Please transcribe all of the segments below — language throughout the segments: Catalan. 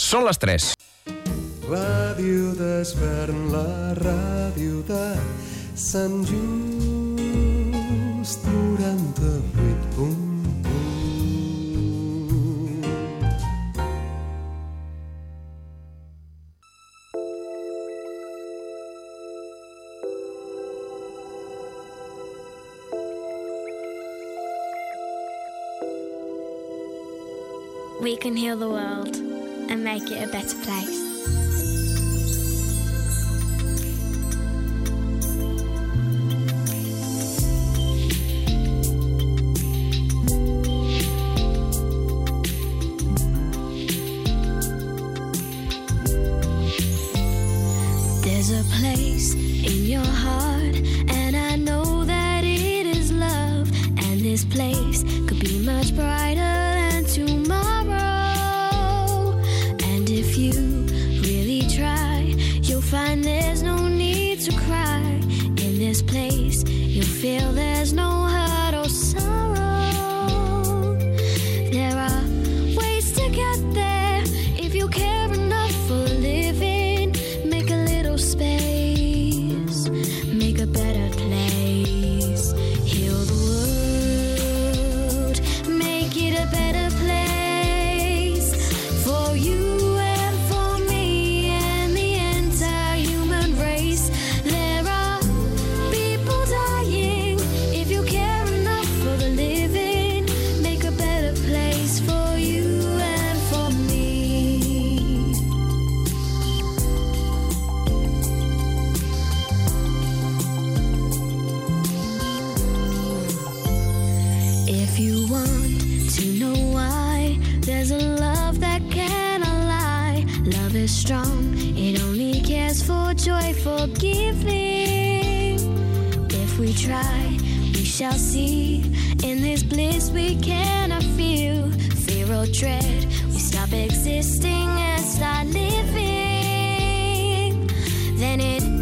Són les 3. Ràdio d'Esvern, la ràdio de Sant Just 98.1 We can heal the world. make it a better place. strong. It only cares for joyful giving. If we try, we shall see. In this bliss we cannot feel fear or dread. We stop existing and start living. Then it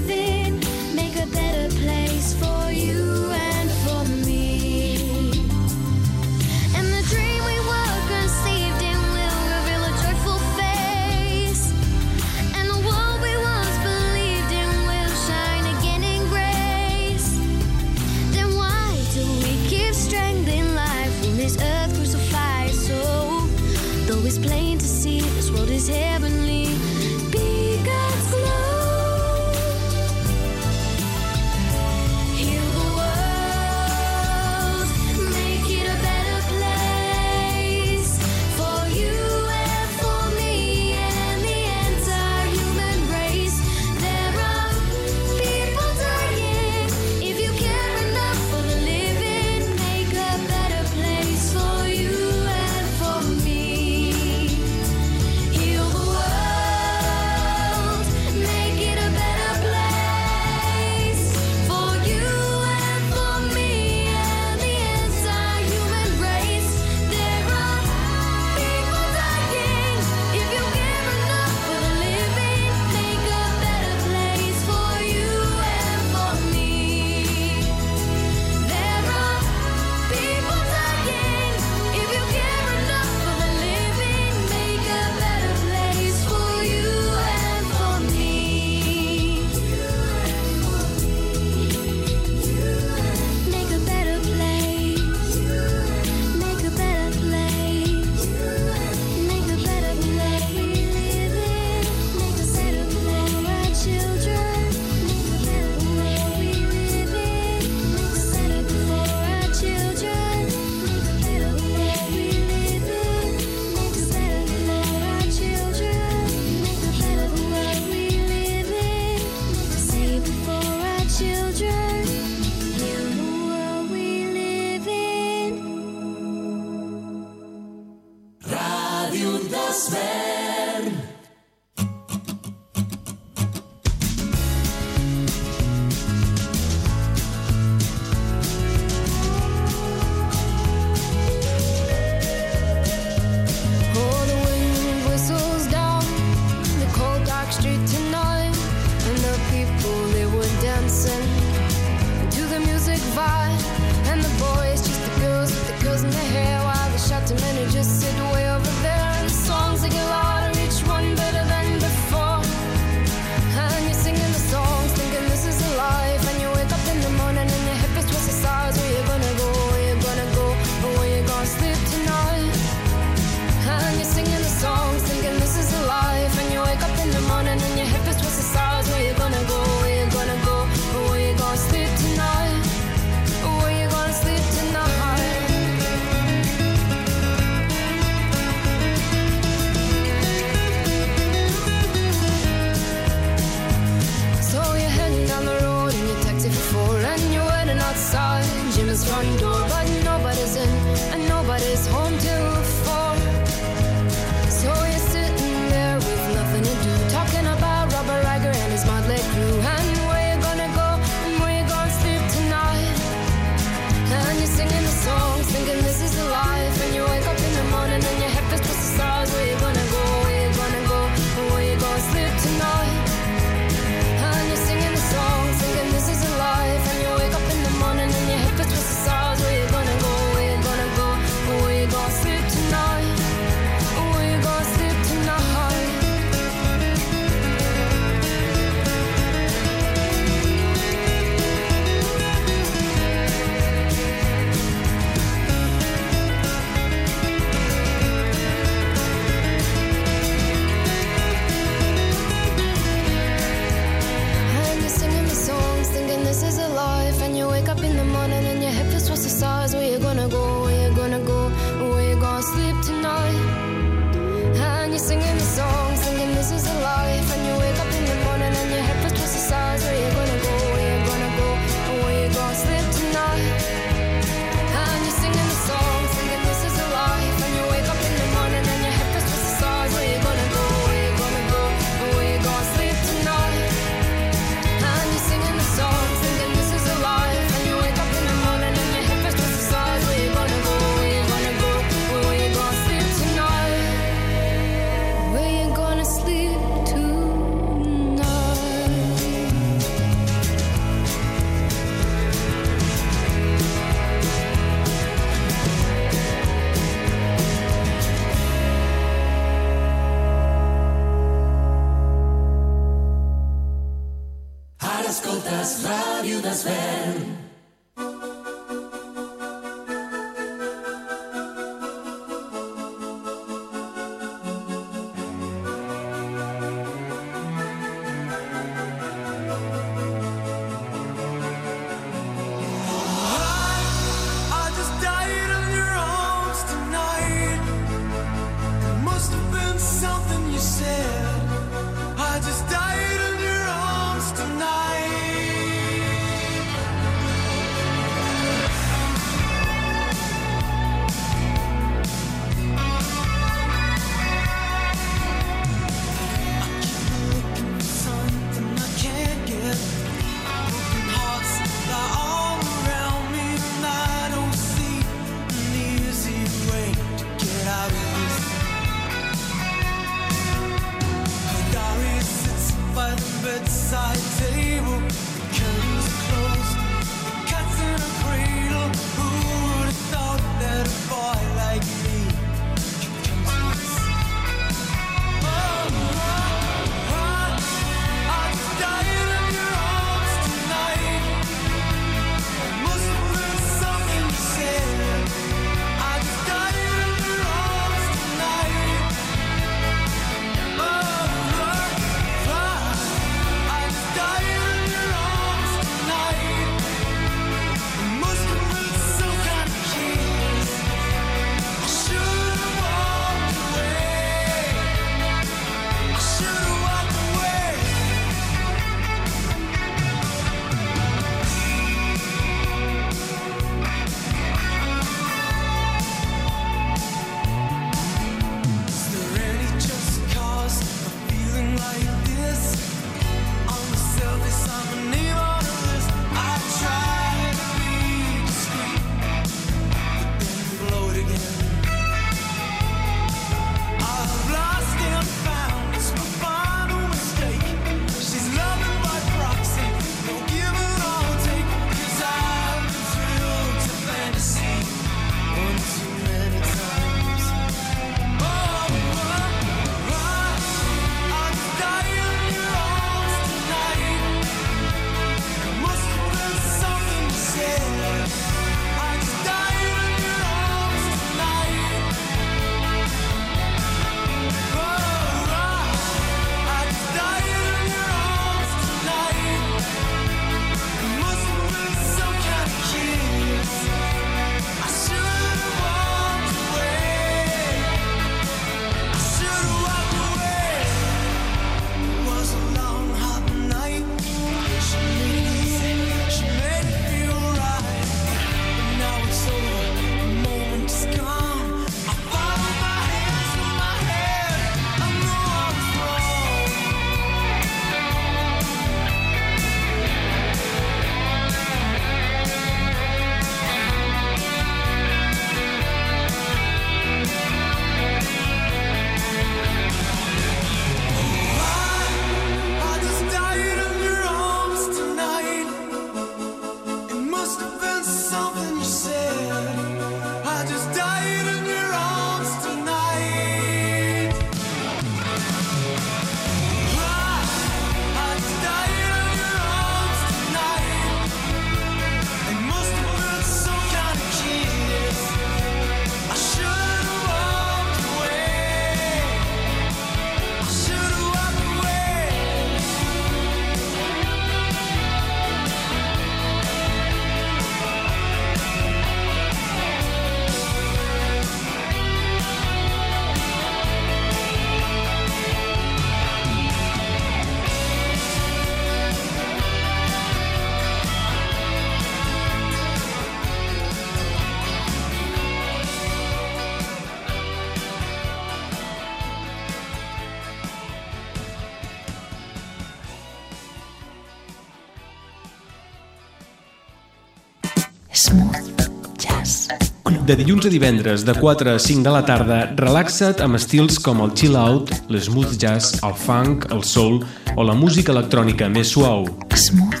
De dilluns a divendres, de 4 a 5 de la tarda, relaxa't amb estils com el chill-out, l'smooth jazz, el funk, el soul o la música electrònica més suau. Smooth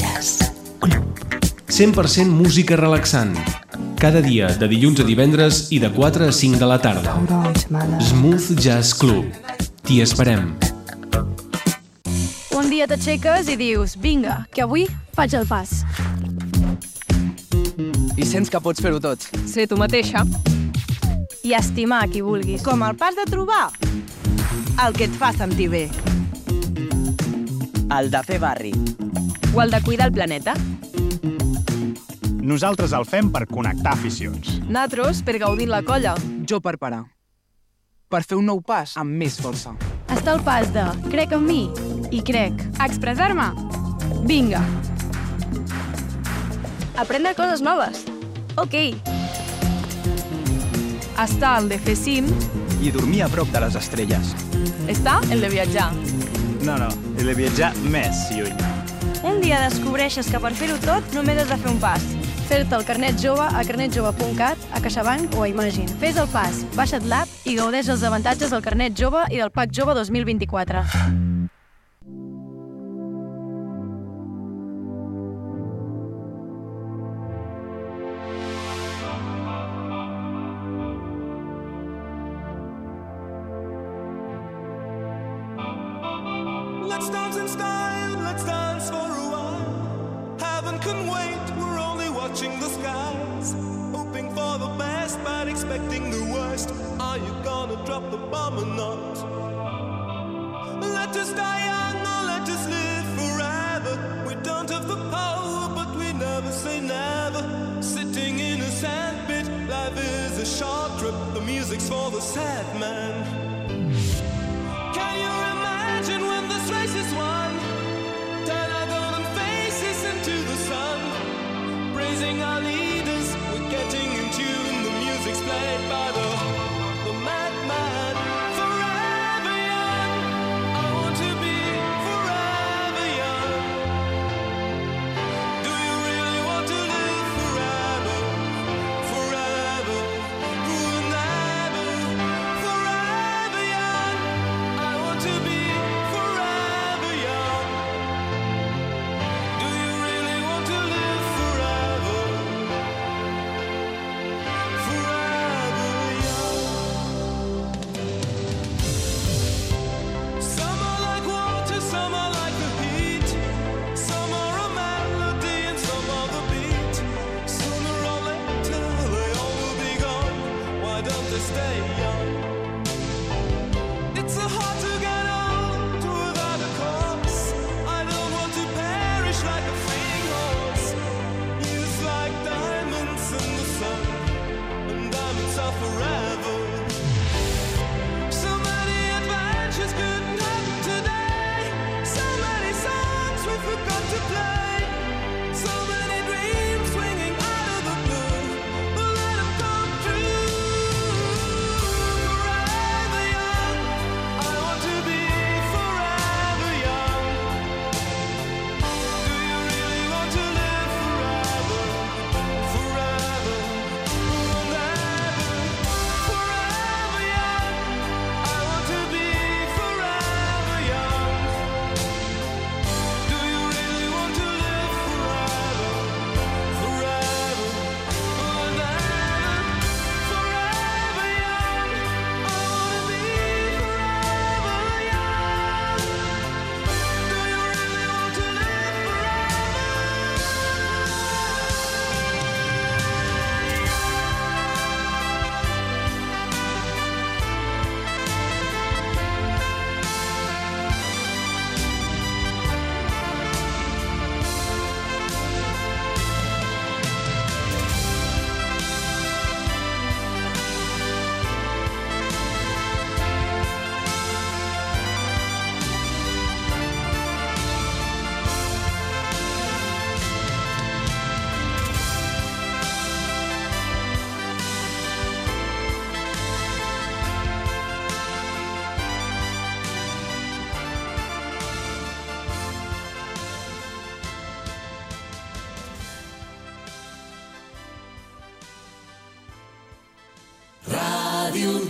Jazz Club. 100% música relaxant. Cada dia, de dilluns a divendres i de 4 a 5 de la tarda. Smooth Jazz Club. T'hi esperem. Un dia t'aixeques i dius, vinga, que avui faig el pas i sents que pots fer-ho tot. Ser tu mateixa. I estimar qui vulguis. Com el pas de trobar el que et fa sentir bé. El de fer barri. O el de cuidar el planeta. Nosaltres el fem per connectar aficions. Natros per gaudir la colla. Jo per parar. Per fer un nou pas amb més força. Està el pas de crec en mi i crec. Expressar-me. Vinga. Aprendre coses noves. Ok. Està el de fer cim. I dormir a prop de les estrelles. Està el de viatjar. No, no, el de viatjar més lluny. Un dia descobreixes que per fer-ho tot només has de fer un pas. Fer-te el carnet jove a carnetjove.cat, a CaixaBank o a Imagine. Fes el pas, baixa't l'app i gaudeix dels avantatges del carnet jove i del PAC jove 2024.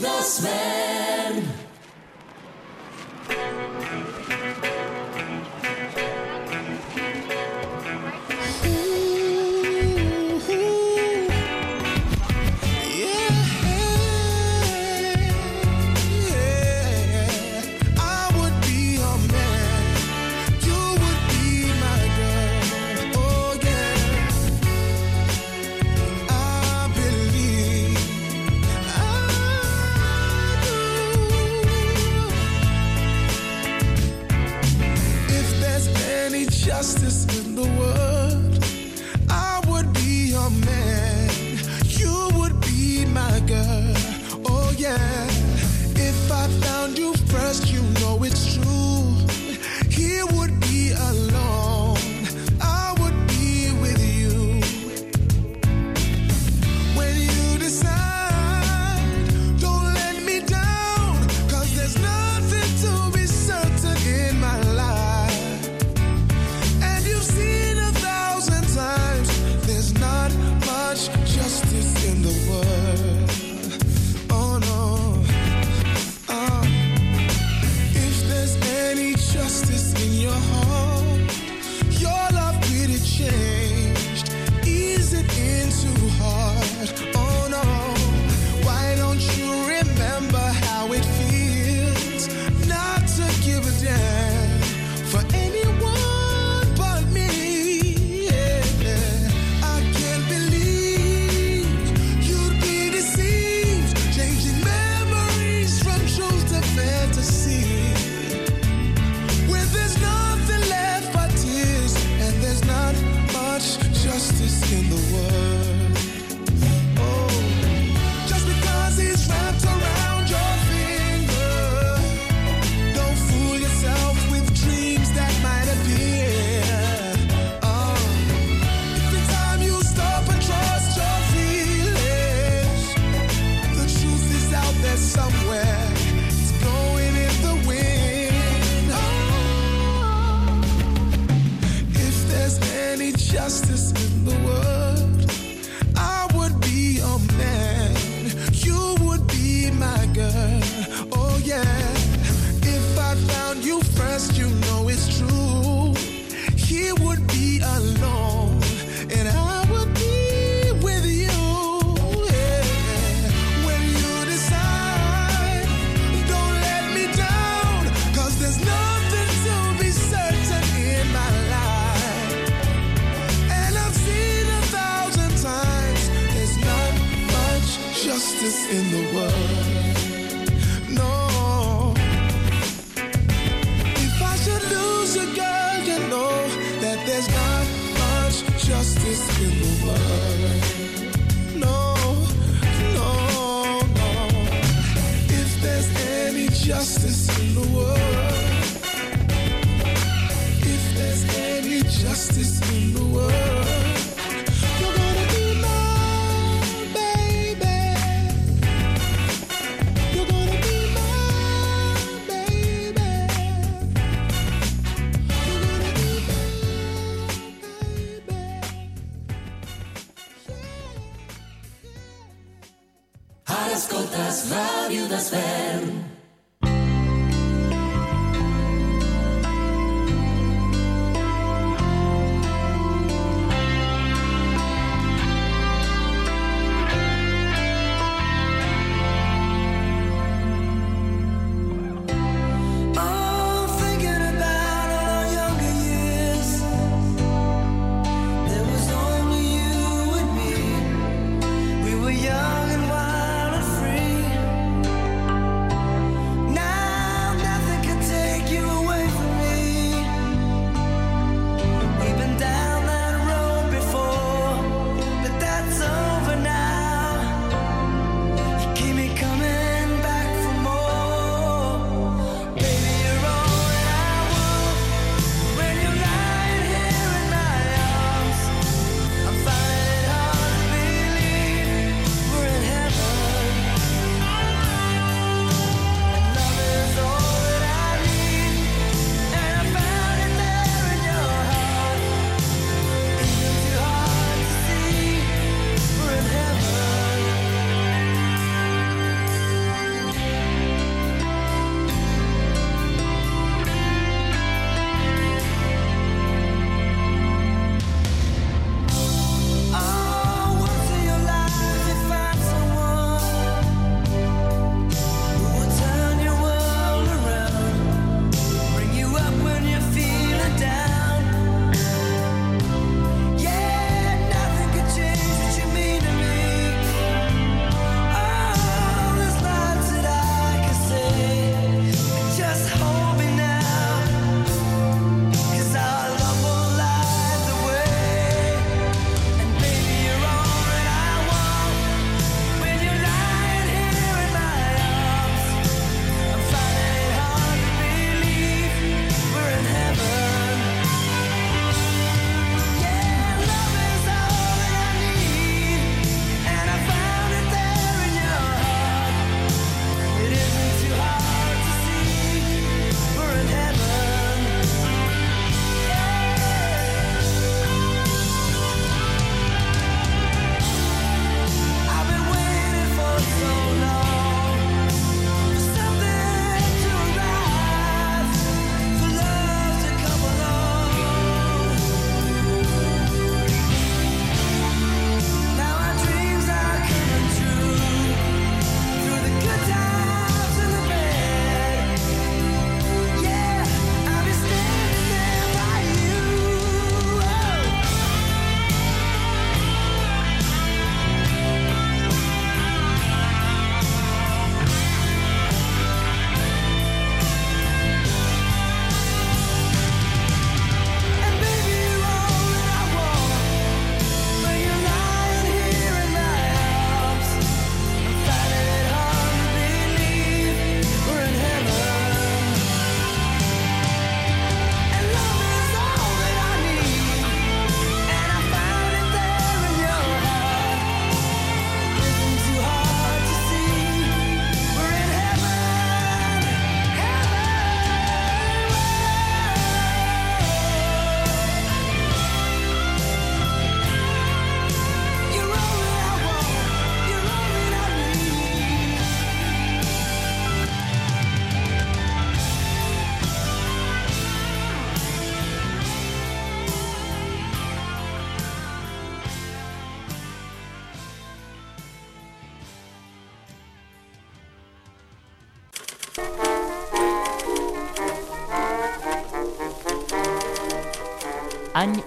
das Velhas.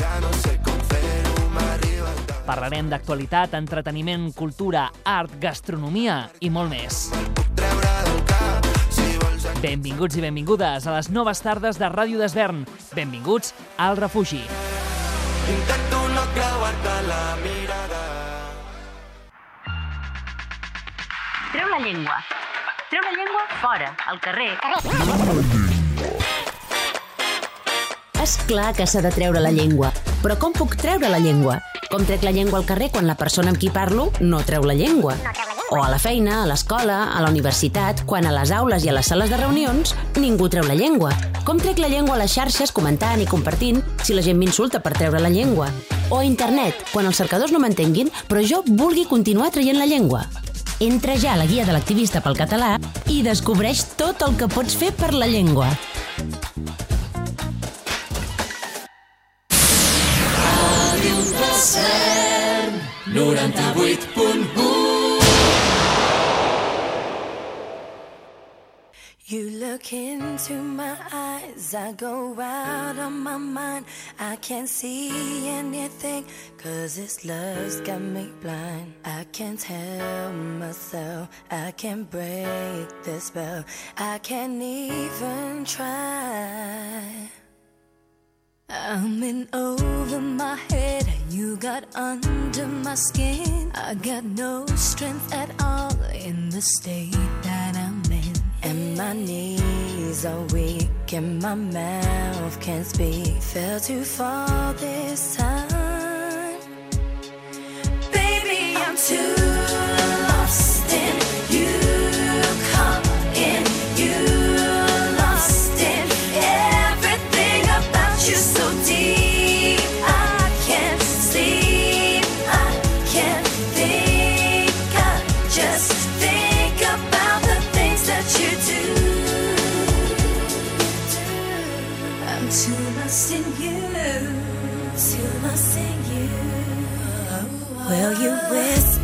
Ja no sé com fer-ho, m'arriba el cap. Parlarem d'actualitat, entreteniment, cultura, art, gastronomia i molt més. Benvinguts i benvingudes a les noves tardes de Ràdio d'Esvern. Benvinguts al refugi. Intento no creuar-te la mirada. Treu la llengua. Treu la llengua fora, al carrer. És clar que s'ha de treure la llengua. Però com puc treure la llengua? Com trec la llengua al carrer quan la persona amb qui parlo no treu la llengua? O a la feina, a l'escola, a la universitat, quan a les aules i a les sales de reunions ningú treu la llengua. Com trec la llengua a les xarxes comentant i compartint si la gent m'insulta per treure la llengua? O a internet, quan els cercadors no m'entenguin, però jo vulgui continuar traient la llengua. Entra ja a la guia de l'activista pel català i descobreix tot el que pots fer per la llengua. 98.1 You look into my eyes, I go out of my mind. I can't see anything, cause this love's got me blind. I can't help myself, I can't break the spell, I can't even try. I'm in over my head, and you got under my skin. I got no strength at all in the state that I'm in. And my knees are weak, and my mouth can't speak. Fell too far this time. Baby, I'm too too lost in you, too lost in you. Well, you whisper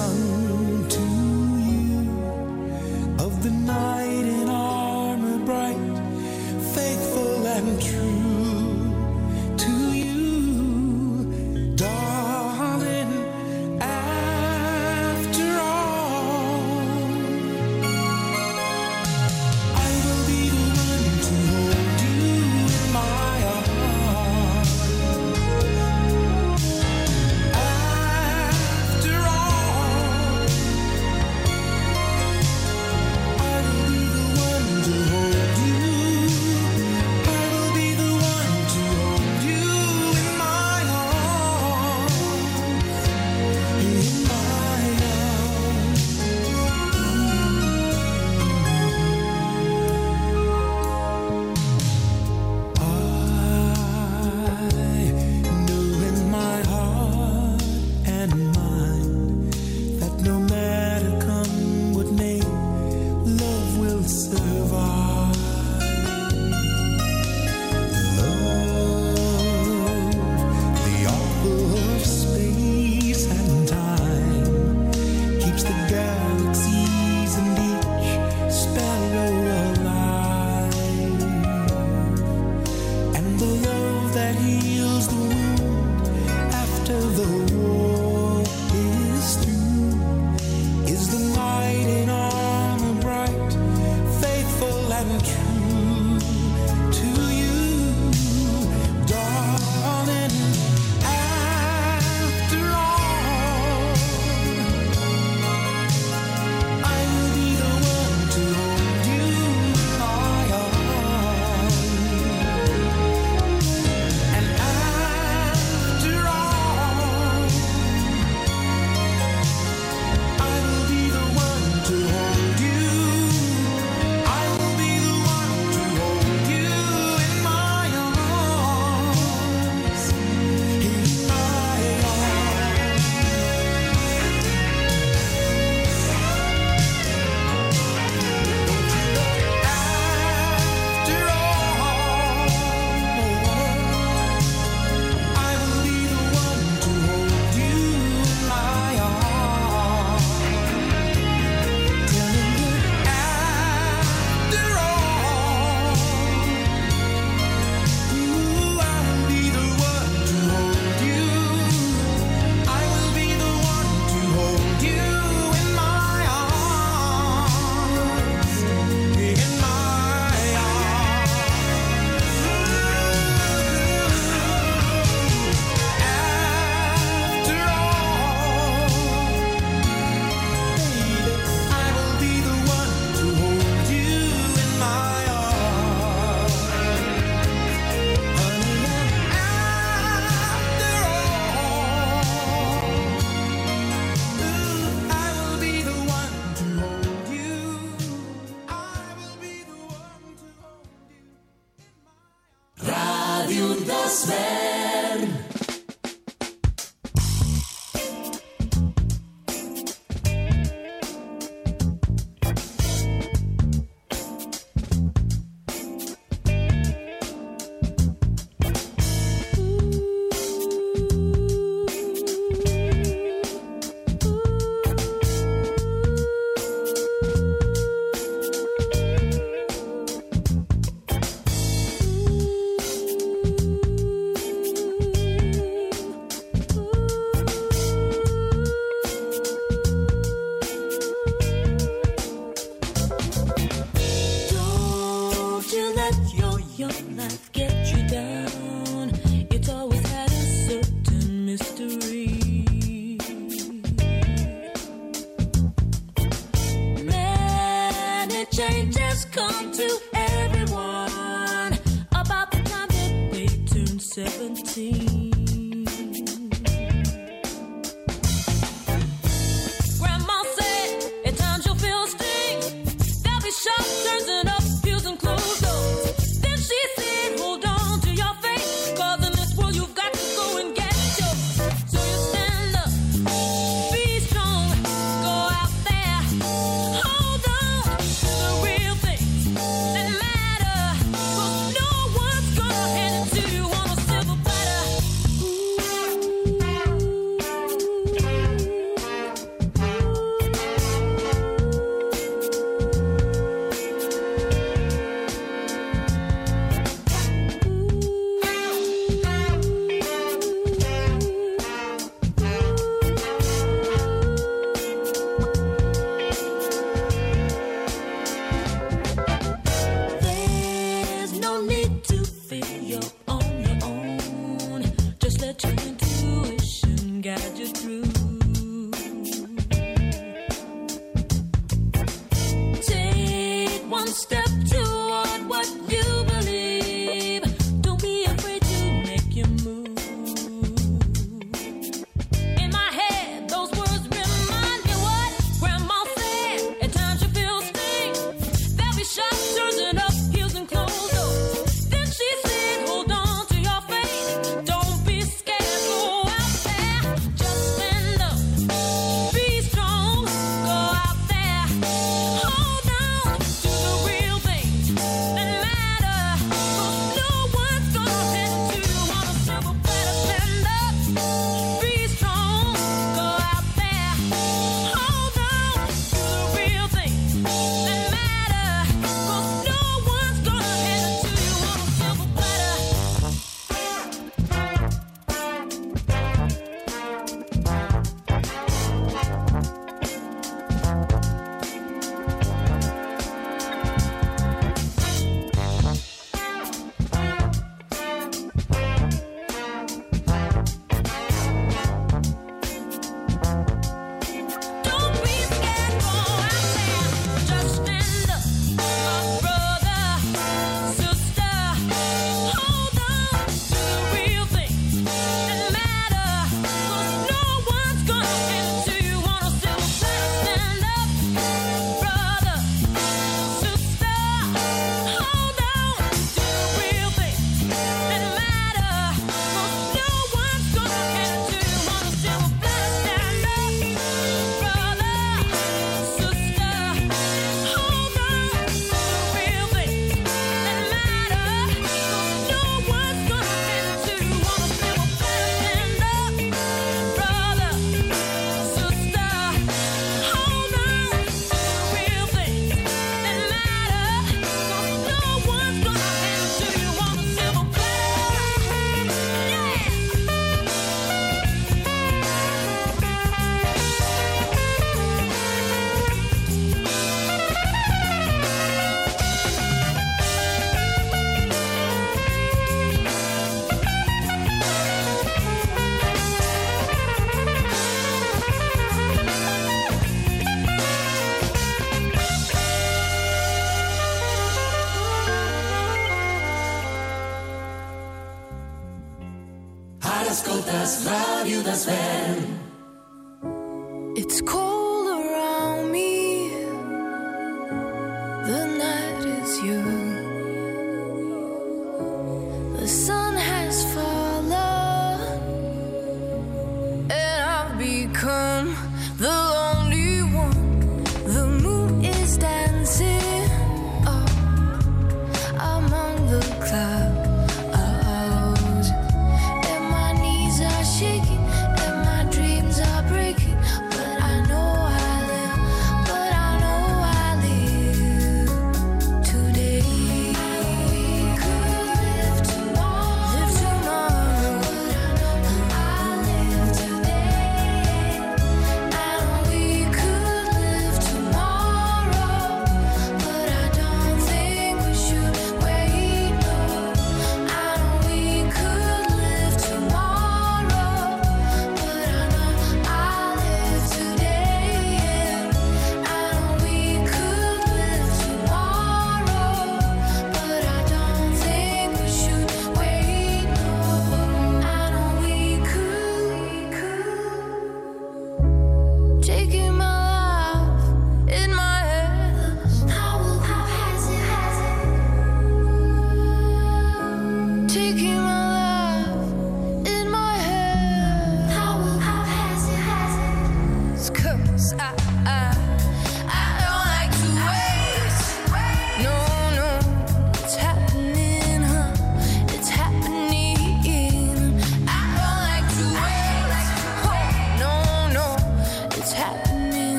sung to you. Of the night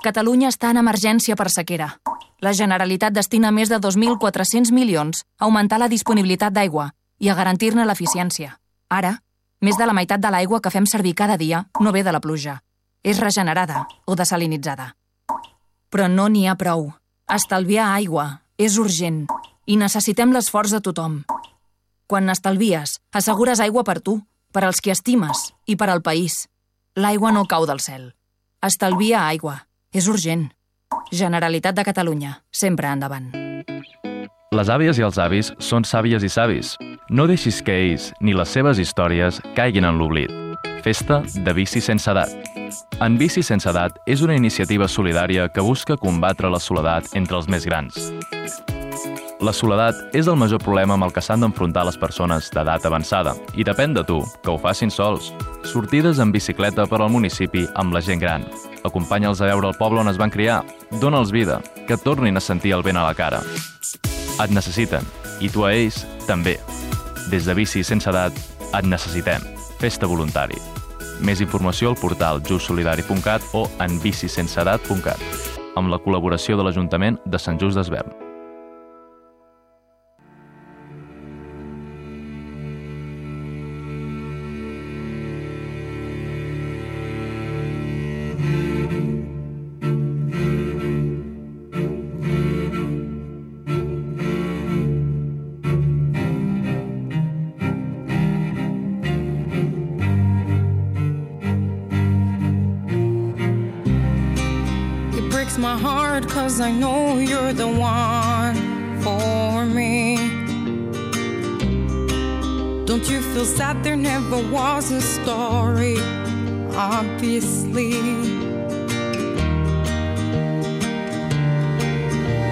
Catalunya està en emergència per sequera. La Generalitat destina més de 2.400 milions a augmentar la disponibilitat d'aigua i a garantir-ne l'eficiència. Ara, més de la meitat de l'aigua que fem servir cada dia no ve de la pluja. És regenerada o desalinitzada. Però no n'hi ha prou. Estalviar aigua és urgent i necessitem l'esforç de tothom. Quan n'estalvies, assegures aigua per tu, per als qui estimes i per al país. L'aigua no cau del cel. Estalvia aigua. És urgent. Generalitat de Catalunya. Sempre endavant. Les àvies i els avis són sàvies i savis. No deixis que ells ni les seves històries caiguin en l'oblit. Festa de bici sense edat. En Bici sense edat és una iniciativa solidària que busca combatre la soledat entre els més grans. La soledat és el major problema amb el que s'han d'enfrontar les persones d'edat avançada i depèn de tu, que ho facin sols. Sortides en bicicleta per al municipi amb la gent gran. Acompanya'ls a veure el poble on es van criar. Dóna'ls vida, que tornin a sentir el vent a la cara. Et necessiten, i tu a ells també. Des de Bici sense edat, et necessitem. Festa voluntari. Més informació al portal justsolidari.cat o en bicisenseedat.cat amb la col·laboració de l'Ajuntament de Sant Just d'Esvern. my heart, cause I know you're the one for me. Don't you feel sad there never was a story? Obviously.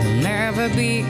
There'll never be